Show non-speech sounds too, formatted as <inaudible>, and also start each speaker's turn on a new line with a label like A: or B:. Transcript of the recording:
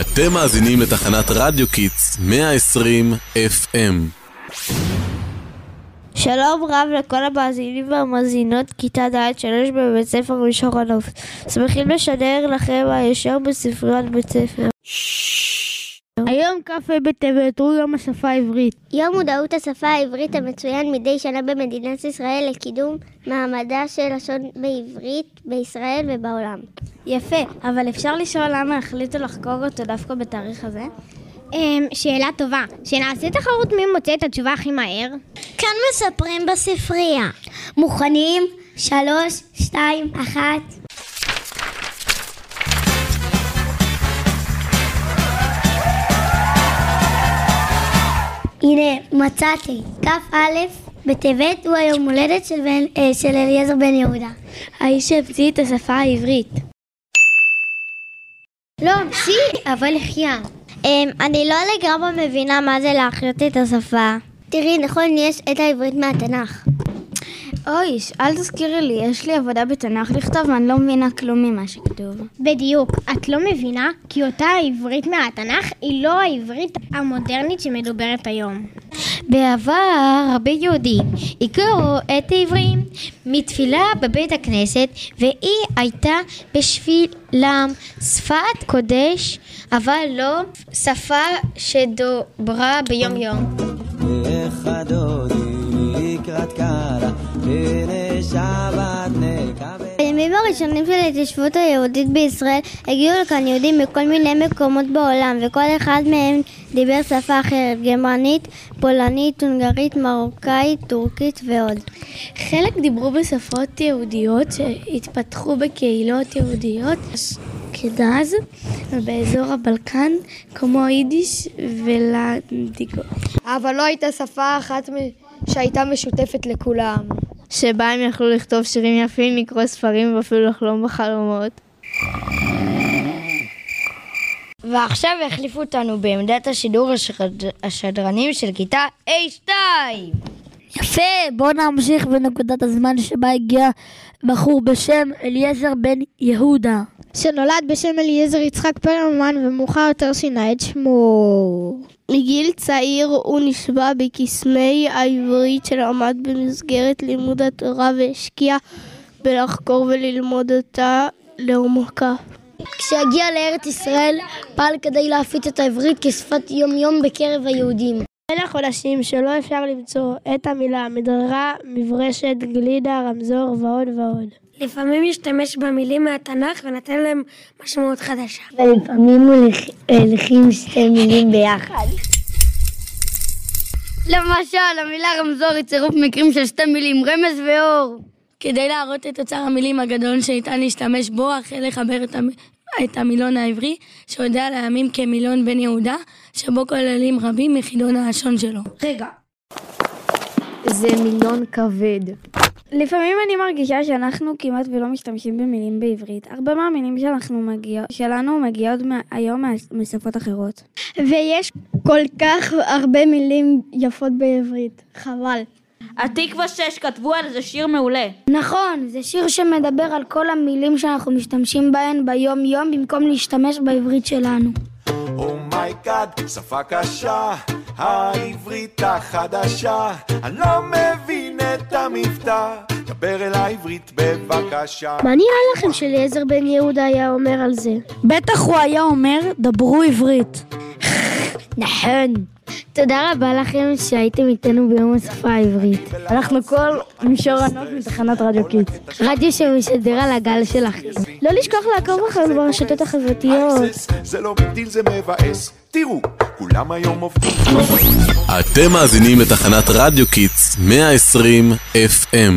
A: אתם מאזינים לתחנת רדיו קידס 120 FM.
B: שלום רב לכל המאזינים והמאזינות כיתה ד' שלוש בבית ספר מישור הנוף. שמחים לשדר לכם הישר בספריית בית ספר. היום כ"ה בטבת הוא יום השפה העברית.
C: יום מודעות השפה העברית המצוין מדי שנה במדינת ישראל לקידום מעמדה של לשון העברית בישראל ובעולם.
B: יפה, אבל אפשר לשאול למה החליטו לחגוג אותו דווקא בתאריך הזה?
D: אמ, שאלה טובה. שנעשה תחרות מי מוצא את התשובה הכי מהר?
C: כאן מספרים בספרייה. מוכנים? שלוש, שתיים, אחת. הנה, מצאתי. כ"א בטבת הוא היום הולדת של, בן, אה, של אליעזר בן יהודה.
B: האיש שהמציא את השפה העברית.
C: לא, המציא, אבל החיה.
B: אמ, אני לא לגמרי מבינה מה זה להחיות את השפה.
C: תראי, נכון, יש את העברית מהתנ"ך.
B: אוי, אל תזכירי לי, יש לי עבודה בתנ"ך לכתוב ואני לא מבינה כלום ממה שכתוב.
D: בדיוק. את לא מבינה? כי אותה העברית מהתנ"ך היא לא העברית המודרנית שמדוברת היום.
E: בעבר הרבה יהודים הכירו את העברים מתפילה בבית הכנסת והיא הייתה בשבילם שפת קודש אבל לא שפה שדוברה ביום יום.
C: בימים הראשונים של ההתיישבות היהודית בישראל הגיעו לכאן יהודים מכל מיני מקומות בעולם וכל אחד מהם דיבר שפה אחרת גרמנית, פולנית, הונגרית, מרוקאית, טורקית ועוד.
B: חלק דיברו בשפות יהודיות שהתפתחו בקהילות יהודיות כדאז ובאזור הבלקן כמו יידיש ולנדיגו.
F: אבל לא הייתה שפה אחת שהייתה משותפת לכולם.
B: שבה הם יכלו לכתוב שירים יפים, לקרוא ספרים ואפילו לחלום בחלומות.
G: ועכשיו החליפו אותנו בעמדת השידור השד... השדרנים של כיתה A2.
H: יפה, בואו נמשיך בנקודת הזמן שבה הגיע בחור בשם אליעזר בן יהודה.
I: שנולד בשם אליעזר יצחק פרלמן ומאוחר יותר שינה את שמו.
J: מגיל צעיר הוא נשבע בקסמי העברית שלמד במסגרת לימוד התורה והשקיע בלחקור וללמוד אותה לעומקה.
C: כשהגיע לארץ ישראל פעל כדי להפיץ את העברית כשפת יום יום בקרב היהודים.
B: אלה חודשים שלא אפשר למצוא את המילה מדררה, מברשת, גלידה, רמזור ועוד ועוד.
K: לפעמים משתמש במילים מהתנ"ך ונותן להם משמעות חדשה.
C: ולפעמים הולכים שתי מילים ביחד.
G: למשל, המילה רמזור היא צירוף מקרים של שתי מילים, רמז ואור.
L: כדי להראות את אוצר המילים הגדול שניתן להשתמש בו, החל לחבר את, המ... את המילון העברי, שיודע לימים כמילון בן יהודה, שבו כוללים רבים מחידון הלשון שלו.
B: רגע. זה מילון כבד. לפעמים אני מרגישה שאנחנו כמעט ולא משתמשים במילים בעברית. הרבה מהמילים שאנחנו מגיע, שלנו מגיעות היום משפות אחרות.
I: ויש כל כך הרבה מילים יפות בעברית, חבל.
M: התקווה 6 כתבו על זה שיר מעולה.
C: נכון, זה שיר שמדבר על כל המילים שאנחנו משתמשים בהן ביום יום במקום להשתמש בעברית שלנו.
N: oh my god, oh שפה קשה, העברית החדשה, אני לא מבין את המבטא, דבר אליי עברית בבקשה.
J: מה נראה לכם שאליעזר בן יהודה היה אומר על זה?
H: בטח הוא היה אומר, דברו עברית. <laughs>
C: נכון. תודה רבה לכם שהייתם איתנו ביום השפה העברית.
B: אנחנו כל מישור הנוף מתחנת רדיו קיט.
C: רדיו שמשדר על הגל שלכם.
J: לא לשכוח לעקוב אחרינו ברשתות החברתיות.
N: זה לא בדיל, זה מבאס. תראו, כולם היום עובדים.
A: אתם מאזינים לתחנת רדיו קיטס 120 FM.